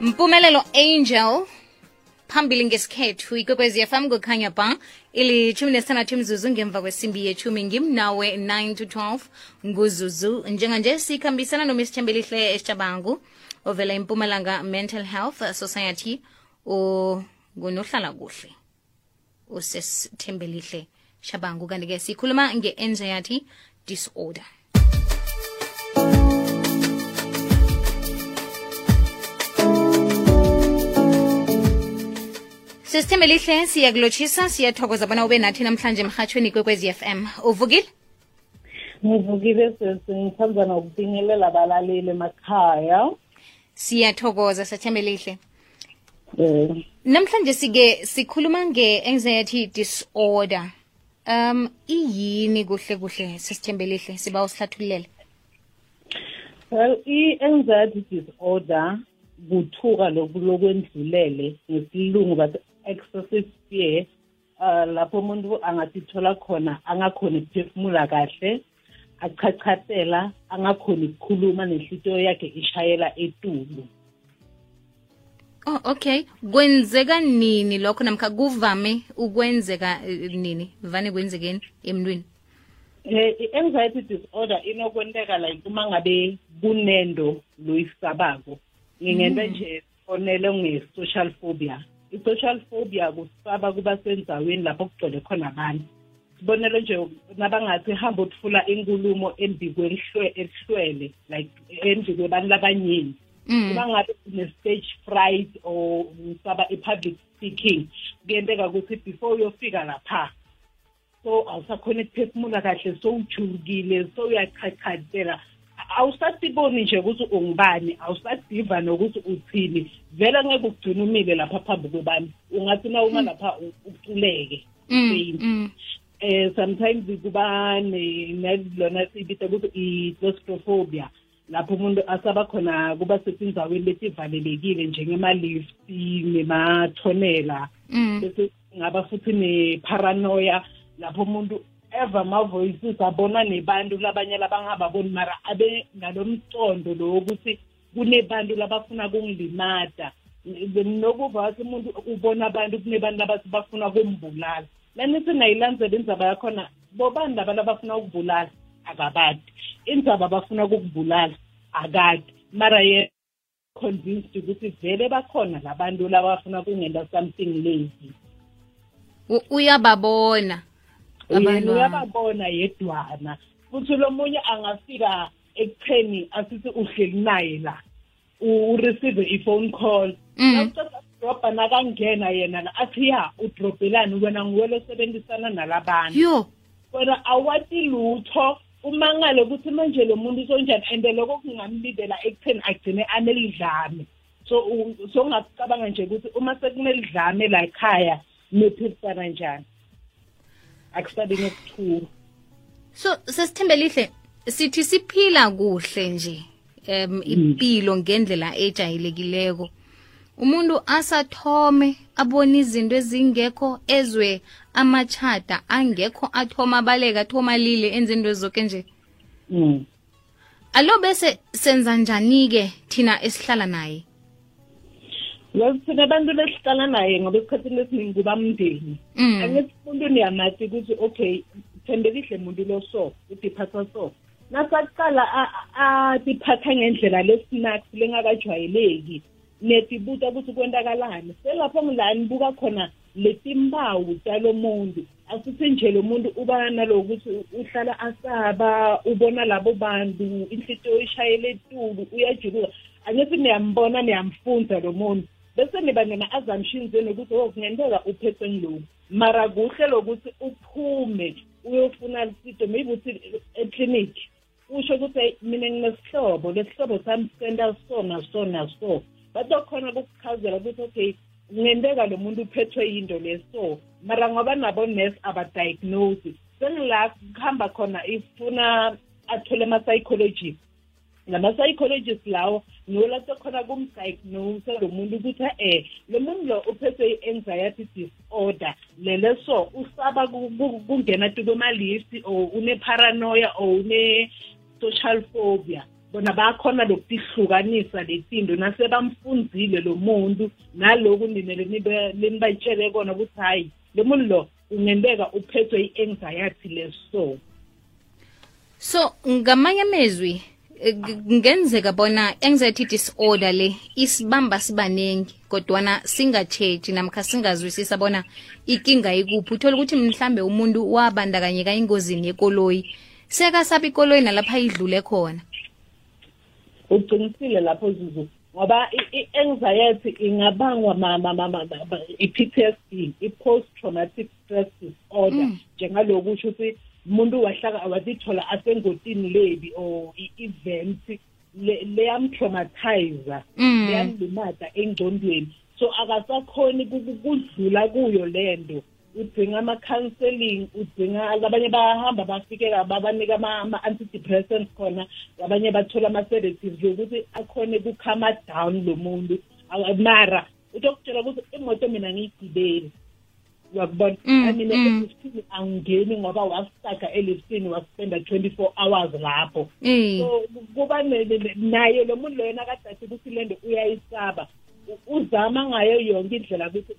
mpumelelo angel phambili ngesikhethu ikwekwezi fm kukhanya ba ilithumi nesithandathu imzuzu ngemva kwesimbi yethumi ngimnawe 9 to 12 nguzuzu. Njenganje sikhambisana nomisithembelihle eshabangu ovela impumalanga mental health society. Ngunohlala kuhle usesithembelihle shabangu kanti-ke sikhuluma nge-anxiety disorder sesithembelihle siyakulotshisa siyathokoza bona ube nathi namhlanje emhatshweni kwekwezi FM uvukile? Ngivukile sesi ngithanda nokubingelela abalaleli emakhaya. Siyathokoza sethembelihle um namhlanje sike sikhuluma nge-anxiety disorder. Um iyini kuhle kuhle sesithembelihle siba usihlathululele. Well i-anxiety disorder kuthuka loku lokwendlulele ngesilungu but excessive fear uh, lapho umuntu angatithola khona angakhoni ukuphefumula kahle achachathela angakhoni ukukhuluma nenhlitiyo yakhe ishayela etulu oh okay. Kwenzeka nini lokho namkha kuvame ukwenzeka eh, nini? Vane kwenzekeni emntwini? Eh i-anxiety disorder inokwenteka like uma ngabe kunendo loyisabako ngingente nje fonele nge-social phobia. I-social phobia kusaba kuba sendaweni lapho kugcwele khona abantu sibonele nje nabangathi hamba uthula inkulumo elihlwele like embi kwebantu labanyengi Mm. uma ngabe une-stage fright or usaba i-public speaking kuyenteka ukuthi before uyofika lapha so awusakhona ukuphefumula kahle sowujulukile sowuyachachazela awusasiboni nje ukuthi ungubani awusadiva nokuthi uthini. Vele ngeke ukugcina umile lapha phambi kwabantu ungathi na uma lapha u- uculeke Mm, Pain. mm. eh sometimes kuba ne- nelona siyibita ukuthi i-claustrophobia. Lapho umuntu asaba khona kuba setindaweni letivalelekile njengemalifti nemathonela. Mm. bese ngaba futhi ne-paranoia. Lapho umuntu eva ama-voices abona nebantu labanye labangababoni mara abe nalo mcondo lo wokuthi kunebantu labafuna kungilimata nokuva wathi umuntu ubona abantu kunebantu labathi bafuna kumbulala lanithi nayilandzela indzaba yakhona bobani laba labafuna ukubulala? Akabadi. Indzaba bafuna kukubulala akadi. Mara ye convinced ukuthi vele bakhona labantu labafuna kungenda something lazy. U- uyababona. Yena uyababona yedwana. Futhi lo munye angafika ekutheni asithi uhleli naye la. Ureceive i-phone call. Mm. drobha nakangena yena la athi ya udrobhelani wena nguwele osebenzisana nalabantu yo. Wena awati lutho. Umangale ukuthi manje lo muntu sonjani and loko kungamlibela ekutheni agcine anelidlame. So so ungacabanga nje ukuthi uma sekunelidlame la ekhaya niphilisana njani. Akusabi nokuthula. So sesithembelihle sithi siphila kuhle nje um impilo ngendlela ejayelekileko. Umuntu asathome abone izinto ezingekho ezwe amachata angekho athoma abaleka athoma lile enze into zonke nje. Mm. alo bese senza njani-ke thina esihlala naye? Thina abantu lesihlala naye ngoba esikhathini esiningi kuba mndeni. Angithi umuntu niyamathi ukuthi okay thembelihle muntu lo so udiphatha so nasaqala adiphatha ngendlela lesinax lengakajwayeleki netibuta ukuthi kwendakalani selapho ngilani buka khona letimpawu talo muntu asithi nje lo muntu uba nalokuthi uhlala asaba ubona labo bantu inhlitiyo ishayele etulu uyajuluka angithi niyambona niyamfunza lo muntu. Bese niba nema-assumptions enu ukuthi oh kungenteka uphethwe ngiloku mara kuhle lokuthi uphume uyofuna lusido maybe uthi eklinikhi usho ukuthi "Hey, mina nginesihlobo lesihlobo sami senta so naso naso batokhona kukuchazela ukuthi okay kungenteka lo muntu uphethwe yinto leso mara ngoba nabo nurse abadiagnose sengila kuhamba khona ifuna athole ama-psychologist. Nama-psychologist lawo niwo lasekhona kumdiagnose lo muntu ukuthi eh lo muntu lo uphethwe i-anxiety disorder lele so usaba ku- ku- kungena tu kwema-lift or une-paranoia or une-social phobia. Bona bakhona lokutihlukanisa letinto nasebamfunzile lo muntu naloku ninele lenibayitshele kona ukuthi hhayi lo muntu lo ungenteka uphethwe i-anxiety leso. So ngamanye amezwi kungenzeka bona anxiety disorder le isibamba sibaningi kodwana singatshetshi namkha singazwisisa bona ikinga ikuphi. Uthola ukuthi mhlambe umuntu wabandakanyeka engozini yekoloyi sekasapha ikoloyi nalapha idlule khona. Uqinisile lapho zuzu ngoba i-anxiety ingabangwa i-PTSD i-post traumatic stress disorder. Njengaloku usho ukuthi umuntu wahlaka wazithola asengotini lebi or i-event leyamtraumatize leyamlimata engcondweni so akasakhoni kudlula kuyo lento udinga ama-counseling udinga abanye bahamba bafike babanika ama-antidepressants khona abanye bathola ama-sedatives yokuthi akhone kukhama down lo muntu. Mara utokutshela ukuthi imoto mina ngiyigibeli wakubona mina eliftini angingeni ngoba wasitaka eliftini waspenda twenty-four hours lapho. So kuba naye lo muntu loyena kadathi ukuthi le nto uyayisaba uzama ngayo yonke indlela ukuthi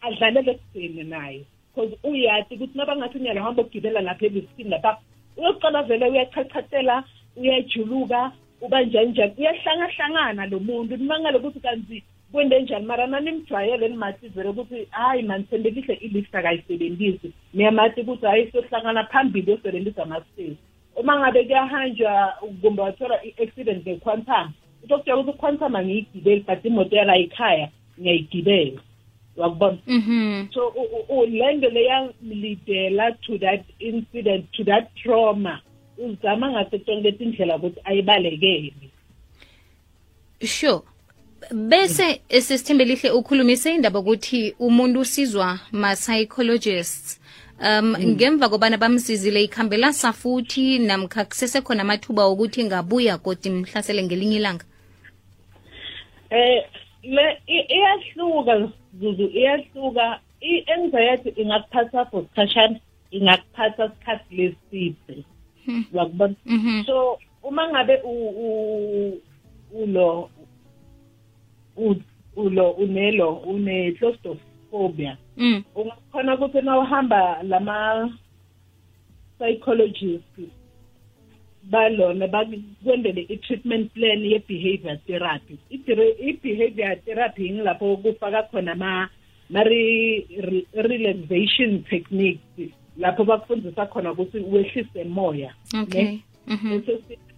adlalele ekuseni naye. Because uyazi ukuthi nabangathi unyala hamba ukugibela lapha eliftini lapha uyoqala vele uyachachatela uyajuluka uba njani njani uyahlangahlangana lo muntu. Nimangale ukuthi kanti kwende njani? Mara nanimjwayele nimathi vele ukuthi hayi mani sembelihle ilift akayisebenzisi niyamathi ukuthi hayi siyohlangana phambili yosebenzisa ama-stairs uma ngabe kuyahanjwa kumbe wathola i-accident nge-quantum utokutshela ukuthi i-quantum angiyigibeli but imoto yala ekhaya ngiyayigibela wakubona so le nto leyamlidela to that incident to that trauma uzama ngaso tonke tindlela ukuthi ayibalekele. Sure. Bese sesithembelihle ukhulumise indaba ukuthi umuntu usizwa ma-psychologists. Um ngemva kobana bamsizile ikhambela safuthi namkha kusesekhona amathuba okuthi ngabuya kodi mhlasele ngelinye ilanga? Eh le iyahluka zuzu iyahluka. I-anxiety ingakuphatha for sikhashana ingakuphatha sikhathi leside. Wakubona so uma ngabe ulo ulo unelo une-claustrophobia ungakhona ukuthi na uhamba lama psychologist balona bakwendele i-treatment plan ye-behavior therapy. I-behavior therapy ngilapho kufaka khona ma-relaxation techniques lapho bakufundisa khona ukuthi wehlise moya okay.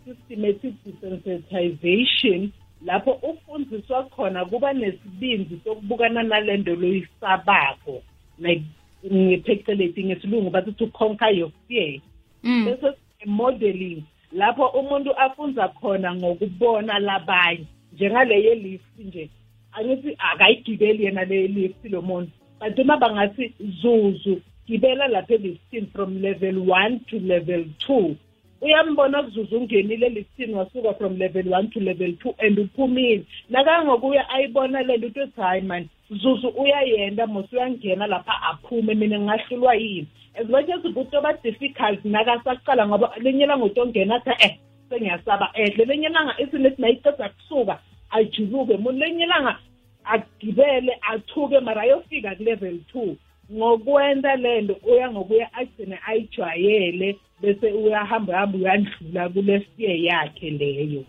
systematic desensitization lapho ufundiswa khona kuba nesibindi sokubukana nalento loyisabako like ngepheceleti ngesilungu bathi to conquer your fear. Bese modeling lapho umuntu afunza khona ngokubona labanye. Njengaleyo lift nje angithi akayigibeli yena le lift lo muntu. But uma bangathi zuzu gibela lapha eliftini from level one to level two. Uyambona kuzuza ungenile eliftini wasuka from level one to level two and uphumile. Nakangokuya ayibona le nto uthi ethi hayi mani zuzu uyayenda mos uyangena lapha aphume mina ngingahlulwa yini? As much as ukuthi oba-difficult nakasaqala ngoba lenye langa uthi ongena athi eh sengiyasaba ehle lenye langa isinethi nayiceda kusuka ajuluke. Muntu lenye langa agibele athuke mara ayofika ku-level two. Ngokwenza le nto uya ngokuya agcine ayijwayele bese uyahamba hamba uyandlula kule fear yakhe leyo.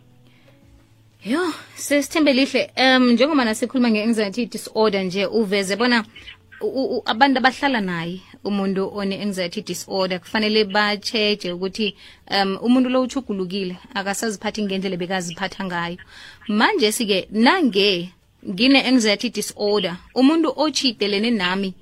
Yo sesithembelihle um njengoba nasikhuluma nge-anxiety disorder nje uveze bona abantu abahlala naye umuntu one-anxiety disorder kufanele bacheje ukuthi um umuntu lo uchugulukile akasaziphathi ngendlela bekaziphatha ngayo. Manje sike nange ngine-anxiety disorder umuntu ochidelene nami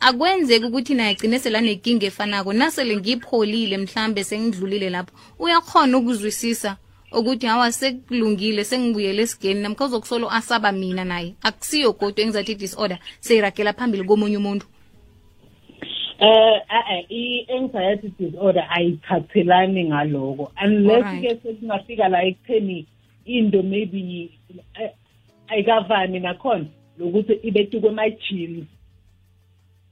akwenzeki ukuthi naye agcine selanenkinga efanako nasele ngipholile mhlambe sengidlulile lapho uyakhona ukuzwisisa ukuthi hawa sekulungile sengibuyele esigeni namkha uzokusolo asaba mina naye. Akusiyo kodwa anxiety disorder seyiragela phambili komunye umuntu. Eh eh i-anxiety disorder ayiphathelani ngaloko. Unless ke sekungafika la ekutheni into maybe ayikavani nakhona lokuthi ibetukwe ama-genes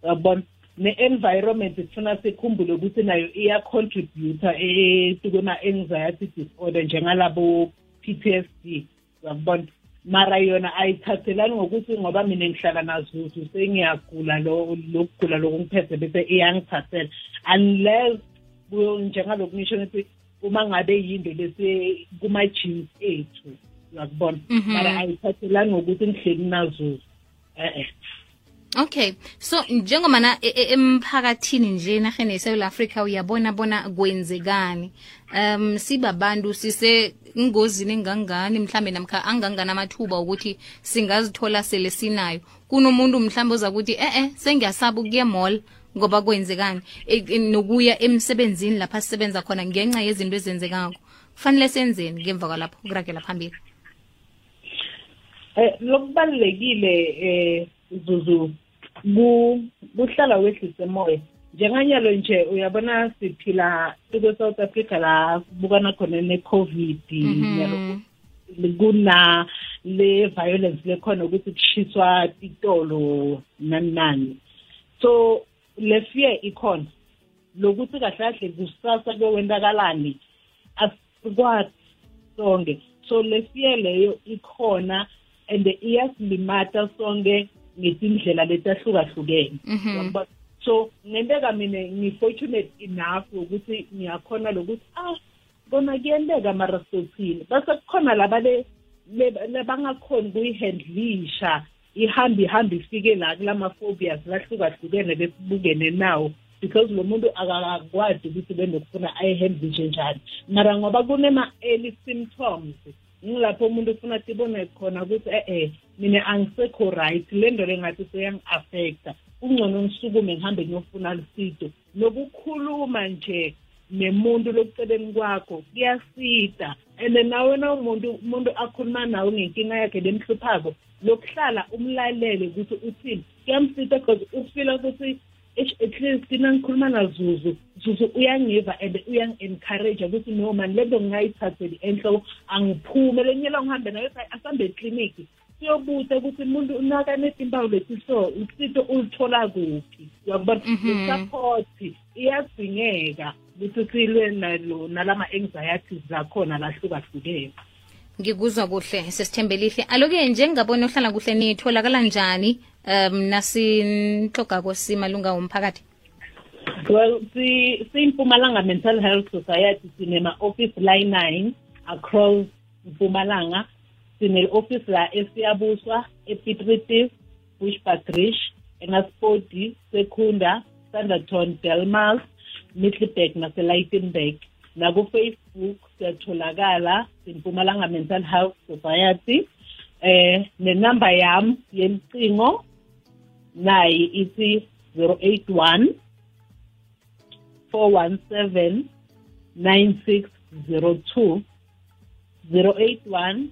yabona? Ne-environment kufuna sikhumbule ukuthi nayo iya-contributor kuma-anxiety disorder njengalabo PTSD uyakubona mara yona ayithathelani ngokuthi ngoba mina ngihlala nazuzu sengiyagula lo lokugula lokungiphethe bese iyangithathela. Unless njengaloku nisho ukuthi uma ngabe yinto lesi kuma-genes ethu. Uyakubona mara ayithathelani ngokuthi ngihleli nazuzu eh Okay. So njengomana emphakathini nje enaheni yeSouth Africa uyabona bona kwenzekani? Um sibabantu sise ingozini engangani mhlambe namkha angangana amathuba ukuthi singazithola sele sinayo. Kunomuntu mhlambe oza ukuthi eh eh sengiyasaba ukuya mall ngoba kwenzekani? Nokuya emsebenzini lapha sisebenza khona ngenxa yezinto ezenzekako. Kufanele senzeni ngemva kwalapho ukuragela phambili? Eh lokubalekile eh zuzu kuhlala wehlise moya. Njenganyalo nje uyabona siphila kwe-south africa la kubukana khona ne-covid kuna le violence lekhona ukuthi kushiswa itolo nani nani. So le fear ikhona. Lokuthi kahle kahle kusasa kwewendakalani asikwazi sonke. So le fear leyo ikhona and iyasilimata sonke ngetindlela letahlukahlukene. So ngenteka mina ngi-fortunate enough ukuthi ngiyakhona lokuthi ah kona kuyenteka mara sothini bese kukhona laba lebangakhoni kuyihandlisha ihambe ihambe ifike la kulama-phobias lahlukahlukene besibukene nawo because lo muntu akakwazi ukuthi benokufuna ayihandlishe njani. Mara ngoba kunema-early symptoms ngilapho umuntu ufuna tibone khona ukuthi eh mina angisekho right. Le nto le ngathi seyangi-affecta kungcono ngisukume ngihambe ngiyofuna lusido nokukhuluma nje nemuntu lokuceleni kwakho kuyasida. And nawe na umuntu umuntu akhuluma nawe ngenkinga yakhe lemhluphako lokuhlala umlalele ukuthi uthini. Kuyamsida because ukufila ukuthi at least mina ngikhuluma nazuzu zuzu uyangiva and uyangi-encourage ukuthi no mani lento ngingayithatheli enhloko angiphume. Lenyela ngihambe nayo asambe ekliniki siyobuza ukuthi umuntu unakanezimpawu lesi so usito ulithola kuphi? Uyakubona le-support iyadingeka ukuthi silwe nalama-anxieties zakhona lahlukahlukene. Ngikuzwa kuhle sesithembelihle. Aloke njengabona ohlala kuhle nitholakala njani um nasinhlogako simalunga womphakathi? Well siyimpumalanga mental health society sinema-office line nine across mpumalanga. Sine-office la esiyabuswa epitritis bushbuckridge enaspoti secunda standerton delmas middleburg naselightenburg nakufacebook siyatholakala simpumalanga mental health society. Eh nenamba yami yemcingo nayi ithi 081 417 9602 081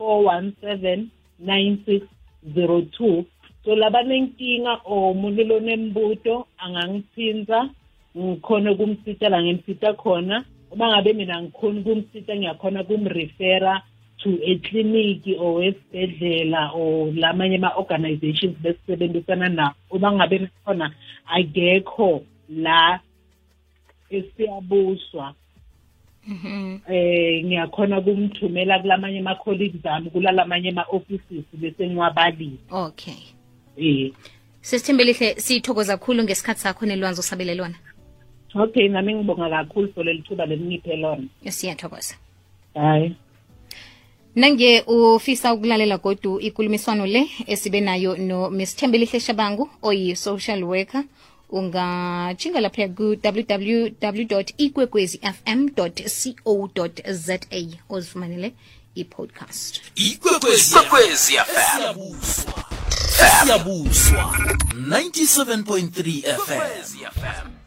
417 9602 so labanenkinga or umuntu lonembuto angangithinta ngikhona kumsitela ngemsita khona. Uma ngabe mina ngikhona kumsita ngiyakhona kumrefera to a clinic or esibhedlela or lamanye ama-organizations besisebenzisana nawo uma ngabe khona akekho la esiyabuswa. Eh ngiyakhona kumthumela kulamanye ama-colleagues ami kulalamanye ama-offices bese ngiwabalile. Okay. Eh. Sesithembelihle sithokoza kakhulu ngesikhathi sakho nelwanzo osabele lona okay nami ngibonga kakhulu for leli thuba leliniphe lona. Siyathokoza. Hayi nange ufisa ukulalela godu ikulumiswano le esibe nayo no Miss Thembelihle Shabangu oyi-social worker. Ungajinga lapha ku-www ikwekwezifm co za ozifumanele i-podcast. Ikwekwezi fm siyabuswa. 97.3 fm